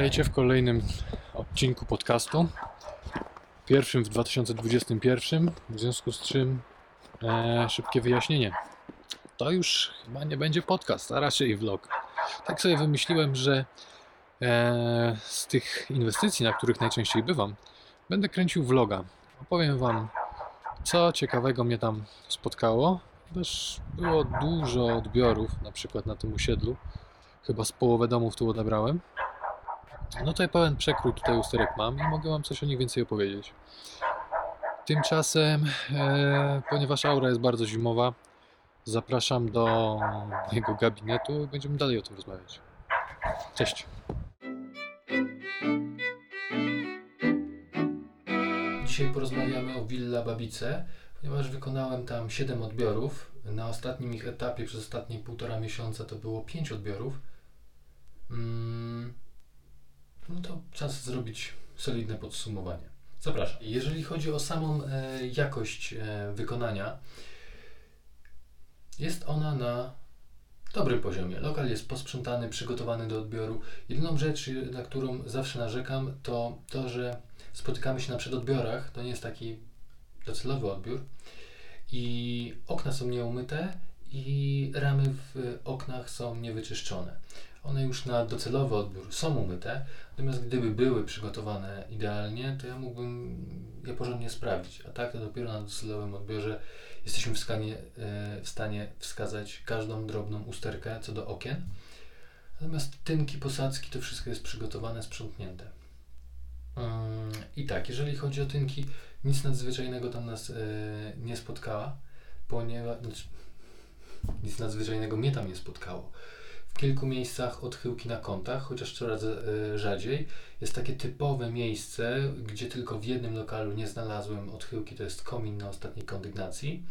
Witajcie w kolejnym odcinku podcastu. Pierwszym w 2021, w związku z czym e, szybkie wyjaśnienie. To już chyba nie będzie podcast, a raczej vlog. Tak sobie wymyśliłem, że e, z tych inwestycji, na których najczęściej bywam, będę kręcił vloga. Opowiem Wam, co ciekawego mnie tam spotkało. Też było dużo odbiorów, na przykład na tym osiedlu. Chyba z połowę domów tu odebrałem. No ja pełen przekrój tutaj usterek mam i mogę Wam coś o nich więcej opowiedzieć. Tymczasem, e, ponieważ aura jest bardzo zimowa, zapraszam do mojego gabinetu i będziemy dalej o tym rozmawiać. Cześć. Dzisiaj porozmawiamy o Villa Babice, ponieważ wykonałem tam 7 odbiorów. Na ostatnim ich etapie przez ostatnie półtora miesiąca to było 5 odbiorów. Mm, no to czas zrobić solidne podsumowanie. Zapraszam. Jeżeli chodzi o samą e, jakość e, wykonania, jest ona na dobrym poziomie. Lokal jest posprzątany, przygotowany do odbioru. Jedyną rzecz, na którą zawsze narzekam, to to, że spotykamy się na przedodbiorach. To nie jest taki docelowy odbiór. I okna są nieumyte i ramy w oknach są niewyczyszczone. One już na docelowy odbiór są umyte, natomiast gdyby były przygotowane idealnie, to ja mógłbym je porządnie sprawdzić. A tak to dopiero na docelowym odbiorze jesteśmy w stanie, w stanie wskazać każdą drobną usterkę co do okien. Natomiast tynki, posadzki, to wszystko jest przygotowane, sprzątnięte. I tak, jeżeli chodzi o tynki, nic nadzwyczajnego tam nas nie spotkała, ponieważ znaczy, nic nadzwyczajnego mnie tam nie spotkało w kilku miejscach odchyłki na kątach, chociaż coraz e, rzadziej. Jest takie typowe miejsce, gdzie tylko w jednym lokalu nie znalazłem odchyłki, to jest komin na ostatniej kondygnacji.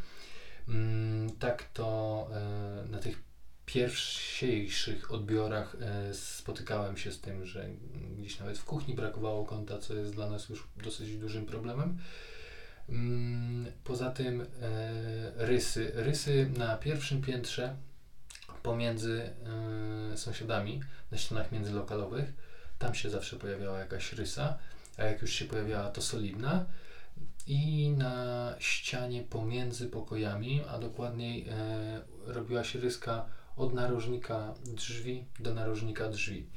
Mm, tak to e, na tych pierwszych odbiorach e, spotykałem się z tym, że gdzieś nawet w kuchni brakowało kąta, co jest dla nas już dosyć dużym problemem. Mm, poza tym rysy. Rysy na pierwszym piętrze pomiędzy y, sąsiadami na ścianach międzylokalowych. Tam się zawsze pojawiała jakaś rysa, a jak już się pojawiała, to solidna. I na ścianie pomiędzy pokojami, a dokładniej y, robiła się ryska od narożnika drzwi do narożnika drzwi.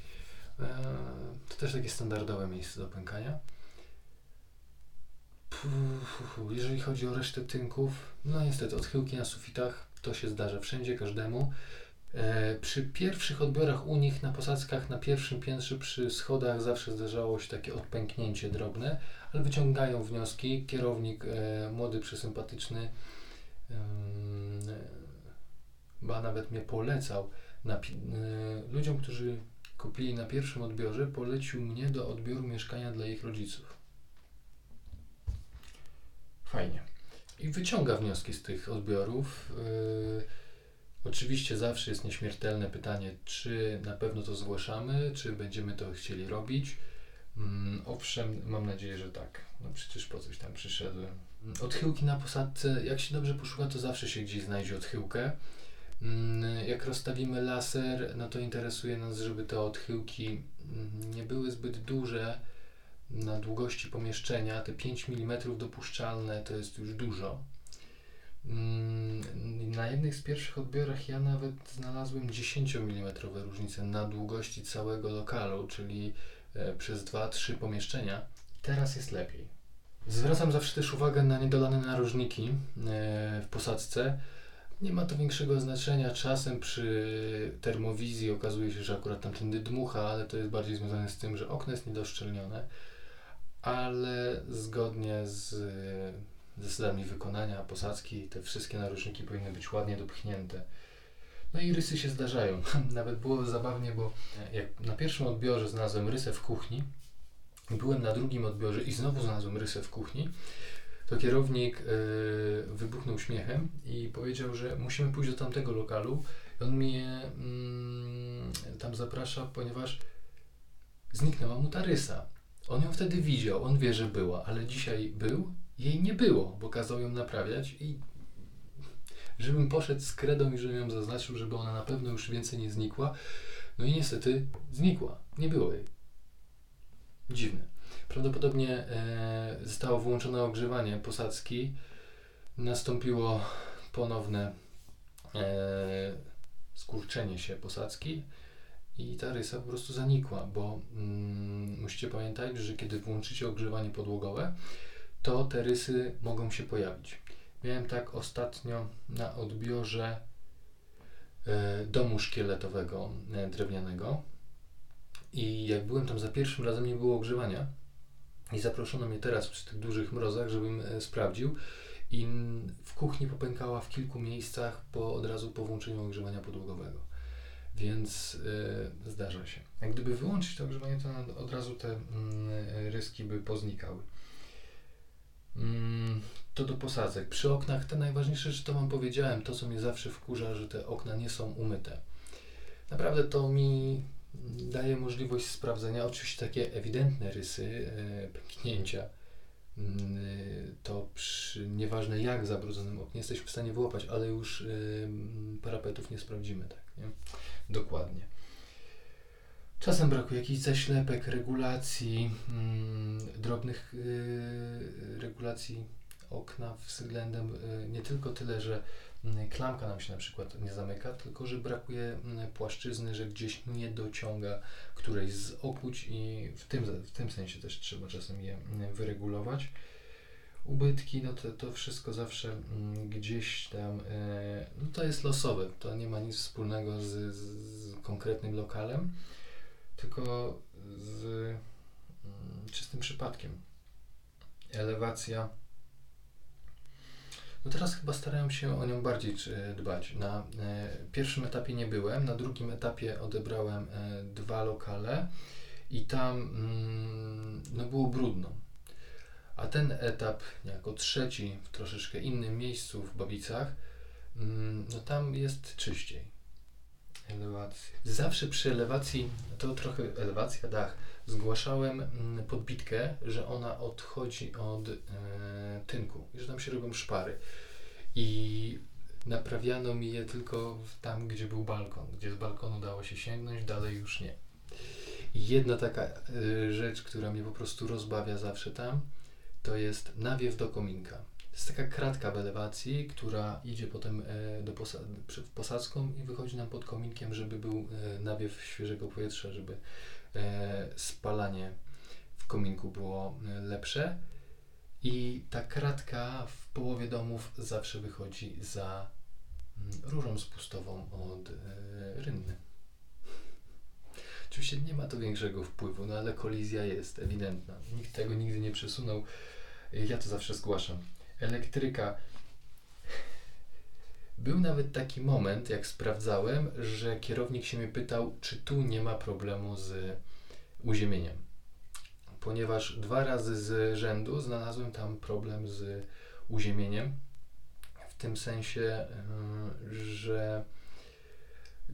Y, to też takie standardowe miejsce do pękania. Jeżeli chodzi o resztę tynków, no niestety odchyłki na sufitach to się zdarza wszędzie, każdemu. E, przy pierwszych odbiorach u nich na posadzkach na pierwszym piętrze przy schodach zawsze zdarzało się takie odpęknięcie drobne, ale wyciągają wnioski. Kierownik e, młody, przesympatyczny, e, ba nawet mnie polecał na, e, ludziom, którzy kupili na pierwszym odbiorze, polecił mnie do odbioru mieszkania dla ich rodziców. Fajnie. I wyciąga wnioski z tych odbiorów. Oczywiście zawsze jest nieśmiertelne pytanie, czy na pewno to zgłaszamy, czy będziemy to chcieli robić. Mm, owszem, mam nadzieję, że tak. No przecież po coś tam przyszedłem. Odchyłki na posadce, jak się dobrze poszuka, to zawsze się gdzieś znajdzie odchyłkę. Mm, jak rozstawimy laser, no to interesuje nas, żeby te odchyłki mm, nie były zbyt duże na długości pomieszczenia. Te 5 mm dopuszczalne to jest już dużo. Mm, na jednych z pierwszych odbiorach ja nawet znalazłem 10 mm różnice na długości całego lokalu, czyli e, przez 2-3 pomieszczenia. Teraz jest lepiej. Zwracam zawsze też uwagę na niedolane narożniki e, w posadzce. Nie ma to większego znaczenia. Czasem przy termowizji okazuje się, że akurat tamtędy dmucha, ale to jest bardziej związane z tym, że okno jest niedoszczelnione. Ale zgodnie z zasadami wykonania posadzki, te wszystkie narożniki powinny być ładnie dopchnięte. No i rysy się zdarzają. Nawet było zabawnie, bo jak na pierwszym odbiorze znalazłem rysę w kuchni, byłem na drugim odbiorze i znowu znalazłem rysę w kuchni, to kierownik yy, wybuchnął śmiechem i powiedział, że musimy pójść do tamtego lokalu. I on mnie yy, tam zaprasza, ponieważ zniknęła mu ta rysa. On ją wtedy widział, on wie, że była, ale dzisiaj był jej nie było, bo kazał ją naprawiać i żebym poszedł z kredą i żebym ją zaznaczył, żeby ona na pewno już więcej nie znikła. No i niestety znikła. Nie było jej. Dziwne. Prawdopodobnie e, zostało wyłączone ogrzewanie posadzki, nastąpiło ponowne e, skurczenie się posadzki i ta rysa po prostu zanikła, bo mm, musicie pamiętać, że kiedy włączycie ogrzewanie podłogowe, to te rysy mogą się pojawić. Miałem tak ostatnio na odbiorze e, domu szkieletowego e, drewnianego i jak byłem tam za pierwszym razem nie było ogrzewania i zaproszono mnie teraz przy tych dużych mrozach, żebym e, sprawdził i w kuchni popękała w kilku miejscach po, od razu po włączeniu ogrzewania podłogowego. Więc zdarza się. Jak gdyby wyłączyć to ogrzewanie, to od razu te y, ryski by poznikały. Mm, to do posadzek. Przy oknach te najważniejsze rzeczy to Wam powiedziałem, to co mnie zawsze wkurza, że te okna nie są umyte. Naprawdę to mi daje możliwość sprawdzenia, oczywiście takie ewidentne rysy, y, pęknięcia, mm, to przy nieważne jak zabrudzonym oknie jesteśmy w stanie wyłapać, ale już y, parapetów nie sprawdzimy, tak, nie? Dokładnie. Czasem brakuje jakichś zaślepek, regulacji, mm, drobnych y, regulacji okna względem y, nie tylko tyle, że y, klamka nam się na przykład nie zamyka, tylko że brakuje y, płaszczyzny, że gdzieś nie dociąga którejś z okuć i w tym, w tym sensie też trzeba czasem je y, wyregulować. Ubytki, no to, to wszystko zawsze mm, gdzieś tam, e, no to jest losowe, to nie ma nic wspólnego z, z konkretnym lokalem tylko z mm, czystym przypadkiem. Elewacja. No teraz chyba starają się o nią bardziej dbać. Na e, pierwszym etapie nie byłem, na drugim etapie odebrałem e, dwa lokale i tam mm, no było brudno. A ten etap, jako trzeci, w troszeczkę innym miejscu w Babicach, mm, no tam jest czyściej. Elewacja. Zawsze przy elewacji, to trochę elewacja, dach, zgłaszałem mm, podbitkę, że ona odchodzi od e, tynku że tam się robią szpary. I naprawiano mi je tylko tam, gdzie był balkon, gdzie z balkonu dało się sięgnąć, dalej już nie. I jedna taka y, rzecz, która mnie po prostu rozbawia zawsze tam, to jest nawiew do kominka. To jest taka kratka w elewacji, która idzie potem e, do posa posadzką i wychodzi nam pod kominkiem, żeby był e, nawiew świeżego powietrza, żeby e, spalanie w kominku było lepsze. I ta kratka w połowie domów zawsze wychodzi za mm, różą spustową od rynny. Oczywiście nie ma to większego wpływu, no ale kolizja jest ewidentna. Nikt tego nigdy nie przesunął. Ja to zawsze zgłaszam elektryka. Był nawet taki moment, jak sprawdzałem, że kierownik się mnie pytał, czy tu nie ma problemu z uziemieniem. Ponieważ dwa razy z rzędu znalazłem tam problem z uziemieniem. W tym sensie, że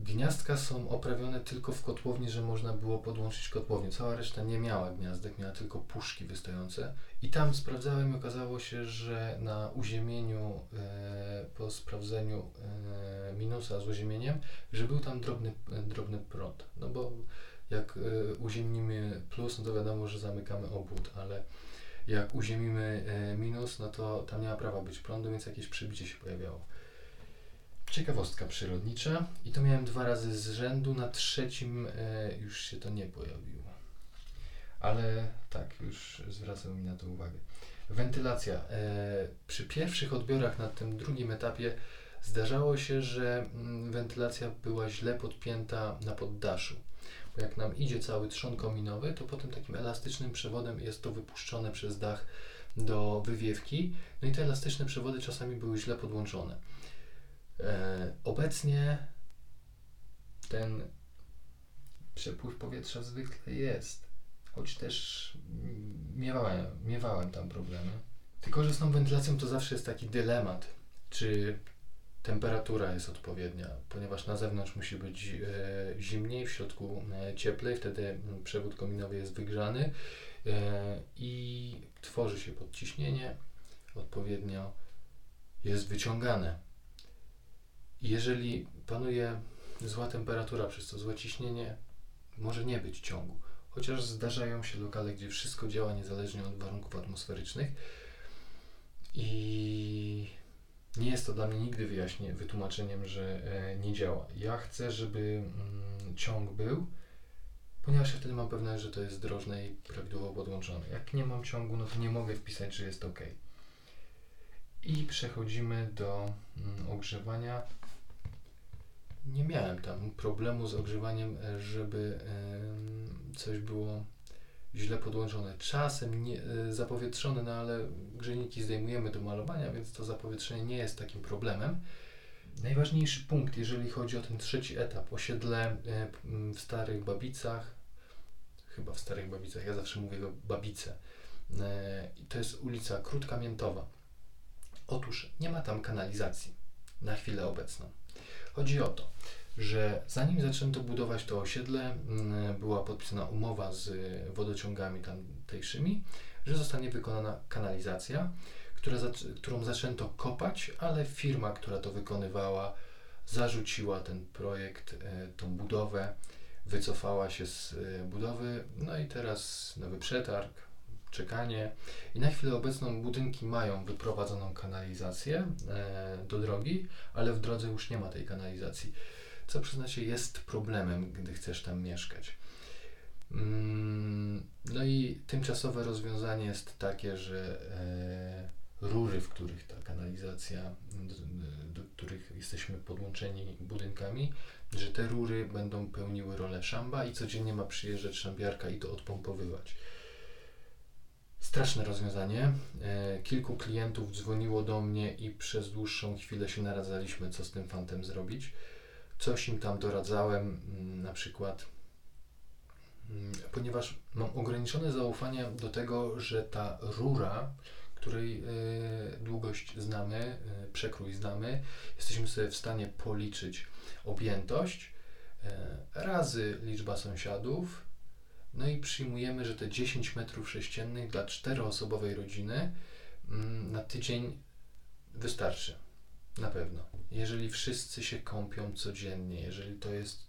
Gniazdka są oprawione tylko w kotłowni, że można było podłączyć kotłownię. Cała reszta nie miała gniazdek, miała tylko puszki wystające. I tam sprawdzałem i okazało się, że na uziemieniu, e, po sprawdzeniu e, minusa z uziemieniem, że był tam drobny, e, drobny prąd. No bo jak e, uziemnimy plus, no to wiadomo, że zamykamy obwód, ale jak uziemimy e, minus, no to tam nie ma prawa być prądu, więc jakieś przybicie się pojawiało. Ciekawostka przyrodnicza i to miałem dwa razy z rzędu, na trzecim e, już się to nie pojawiło. Ale tak, już zwracam mi na to uwagę. Wentylacja. E, przy pierwszych odbiorach na tym drugim etapie zdarzało się, że mm, wentylacja była źle podpięta na poddaszu. Bo jak nam idzie cały trzon kominowy, to potem takim elastycznym przewodem jest to wypuszczone przez dach do wywiewki. No i te elastyczne przewody czasami były źle podłączone. E, obecnie ten przepływ powietrza zwykle jest, choć też miewałem, miewałem tam problemy. Tylko, że z tą wentylacją to zawsze jest taki dylemat, czy temperatura jest odpowiednia, ponieważ na zewnątrz musi być e, zimniej, w środku e, cieplej, wtedy przewód kominowy jest wygrzany i tworzy się podciśnienie, odpowiednio jest wyciągane jeżeli panuje zła temperatura, przez to złe ciśnienie, może nie być ciągu. chociaż zdarzają się lokale, gdzie wszystko działa niezależnie od warunków atmosferycznych i nie jest to dla mnie nigdy wyjaśnie, wytłumaczeniem, że e, nie działa. Ja chcę, żeby mm, ciąg był, ponieważ ja wtedy mam pewność, że to jest drożne i prawidłowo podłączone. Jak nie mam ciągu, no to nie mogę wpisać, że jest ok. I przechodzimy do mm, ogrzewania. Nie miałem tam problemu z ogrzewaniem, e, żeby coś było źle podłączone. Czasem nie, e, zapowietrzone, no ale grzejniki zdejmujemy do malowania, więc to zapowietrzenie nie jest takim problemem. Najważniejszy punkt, jeżeli chodzi o ten trzeci etap, osiedle e, w Starych Babicach, chyba w Starych Babicach, ja zawsze mówię Babice, to jest ulica Krótka Miętowa. Otóż nie ma tam kanalizacji na chwilę obecną. Chodzi o to, że zanim zaczęto budować to osiedle, mm, była podpisana umowa z wodociągami tamtejszymi, że zostanie wykonana kanalizacja, która, którą zaczęto kopać, ale firma, która to wykonywała, zarzuciła ten projekt, e, tą budowę, wycofała się z e, budowy, no i teraz nowy przetarg, czekanie i na chwilę obecną budynki mają wyprowadzoną kanalizację e, do drogi, ale w drodze już nie ma tej kanalizacji, co przyznacie jest problemem, gdy chcesz tam mieszkać. Mm, no i tymczasowe rozwiązanie jest takie, że e, rury, w których ta kanalizacja, do, do, których jesteśmy podłączeni budynkami, że te rury będą pełniły rolę szamba i codziennie ma przyjeżdżać szambiarka i to odpompowywać. Straszne rozwiązanie. E, kilku klientów dzwoniło do mnie i przez dłuższą chwilę się naradzaliśmy, co z tym fantem zrobić. Coś im tam doradzałem, mm, na przykład, mm, ponieważ mam ograniczone zaufanie do tego, że ta rura, której y, długość znamy, y, przekrój znamy, jesteśmy sobie w stanie policzyć objętość razy liczba sąsiadów, no i przyjmujemy, że te 10 metrów sześciennych dla czteroosobowej rodziny mm, na tydzień wystarczy. Na pewno. Jeżeli wszyscy się kąpią codziennie, jeżeli to jest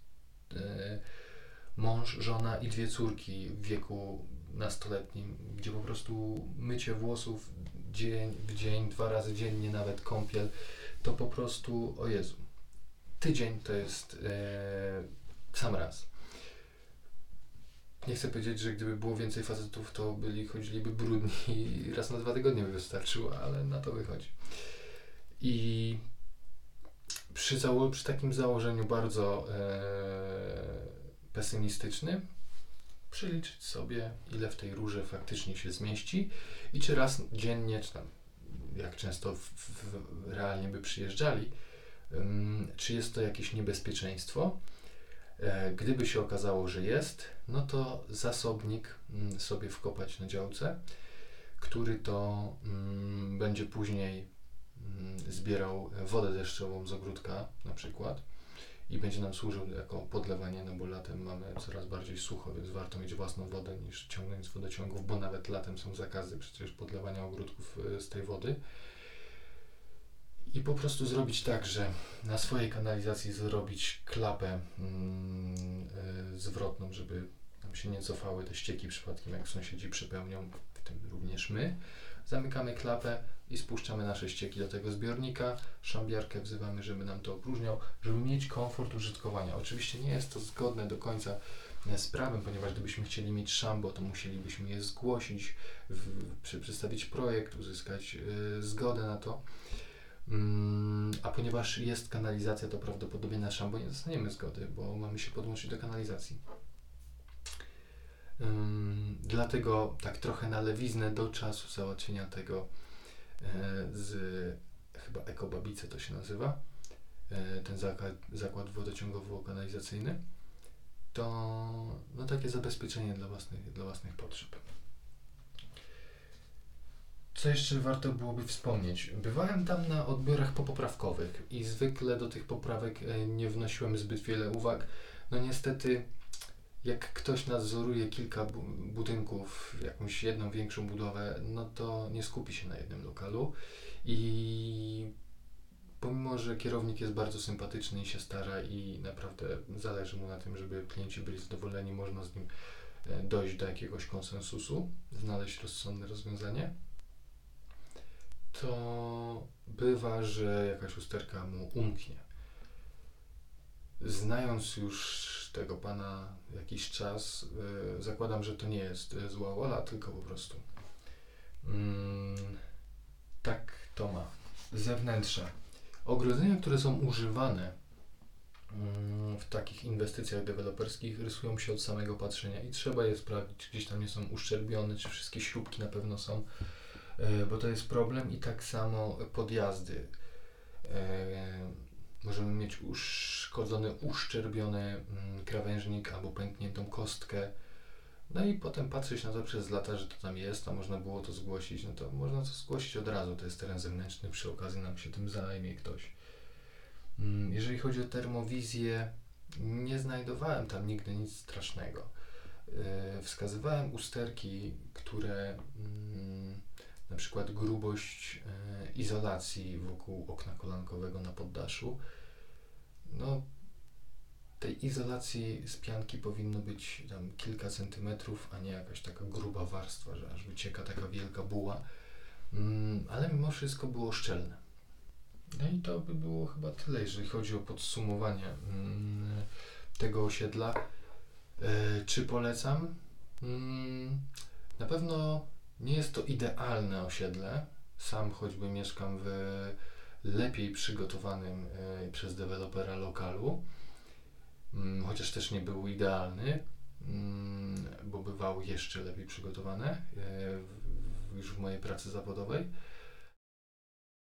mąż, żona i dwie córki w wieku nastoletnim, gdzie po prostu mycie włosów dzień w dzień, dwa razy dziennie, nawet kąpiel, to po prostu, o Jezu, tydzień to jest e, sam raz. Nie chcę powiedzieć, że gdyby było więcej facetów, to byli, chodziliby brudni i raz na dwa tygodnie by wystarczyło, ale na to wychodzi. I przy, zało- przy takim założeniu bardzo e, pesymistycznym, przeliczyć sobie, ile w tej rurze faktycznie się zmieści i czy raz dziennie, czy tam jak często w, w, realnie by przyjeżdżali, um, czy jest to jakieś niebezpieczeństwo. E, gdyby się okazało, że jest, no to zasobnik um, sobie wkopać na działce, który to um, będzie później zbierał wodę deszczową z ogródka na przykład i będzie nam służył jako podlewanie, no bo latem mamy coraz bardziej sucho, więc warto mieć własną wodę niż ciągnąć z wodociągów, bo nawet latem są zakazy przecież podlewania ogródków e, z tej wody. I po prostu zrobić tak, że na swojej kanalizacji zrobić klapę mm, y, zwrotną, żeby nam się nie cofały te ścieki przypadkiem, jak sąsiedzi przypełnią, w tym również my. Zamykamy klapę, i spuszczamy nasze ścieki do tego zbiornika. Szambiarkę wzywamy, żeby nam to opróżniał, żeby mieć komfort użytkowania. Oczywiście nie jest to zgodne do końca e, z prawem, ponieważ gdybyśmy chcieli mieć szambo, to musielibyśmy je zgłosić, w, przedstawić projekt, uzyskać y, zgodę na to. Mm, a ponieważ jest kanalizacja, to prawdopodobnie na szambo nie dostaniemy zgody, bo mamy się podłączyć do kanalizacji. Um, dlatego tak trochę na lewiznę do czasu załatwienia tego E, z chyba Ekobabice to się nazywa, e, ten zakład, zakład wodociągowo-kanalizacyjny, to no, takie zabezpieczenie dla własnych, dla własnych potrzeb. Co jeszcze warto byłoby wspomnieć? Bywałem tam na odbiorach popoprawkowych i zwykle do tych poprawek e, nie wnosiłem zbyt wiele uwag. No niestety jak ktoś nadzoruje kilka bu budynków, jakąś jedną większą budowę, no to nie skupi się na jednym lokalu i pomimo, że kierownik jest bardzo sympatyczny i się stara i naprawdę zależy mu na tym, żeby klienci byli zadowoleni, można z nim e, dojść do jakiegoś konsensusu, znaleźć rozsądne rozwiązanie, to bywa, że jakaś usterka mu umknie. Znając już tego pana jakiś czas, yy, zakładam, że to nie jest y, zła wola, tylko po prostu mm, tak to ma. Zewnętrze. Ogrodzenia, które są używane mm, w takich inwestycjach deweloperskich rysują się od samego patrzenia i trzeba je sprawdzić, czy gdzieś tam nie są uszczerbione, czy wszystkie śrubki na pewno są, bo to jest problem i tak samo podjazdy. Yy, możemy mieć uszkodzony, uszczerbiony mm, krawężnik albo pękniętą kostkę. No i potem patrzeć na to przez lata, że to tam jest, a można było to zgłosić, no to można to zgłosić od razu, to jest teren zewnętrzny, przy okazji nam się tym zajmie ktoś. Mm, jeżeli chodzi o termowizję, nie znajdowałem tam nigdy nic strasznego. Yy, wskazywałem usterki, które mm, na przykład grubość e, izolacji wokół okna kolankowego na poddaszu. No, tej izolacji z pianki powinno być tam kilka centymetrów, a nie jakaś taka gruba warstwa, że aż wycieka taka wielka buła. Mm, ale mimo wszystko było szczelne. No i to by było chyba tyle, jeżeli chodzi o podsumowanie mm, tego osiedla. E, czy polecam? Mm, na pewno nie jest to idealne osiedle. Sam choćby mieszkam w lepiej przygotowanym y, przez dewelopera lokalu, mm, chociaż też nie był idealny, mm, bo bywał jeszcze lepiej przygotowane y, już w mojej pracy zawodowej.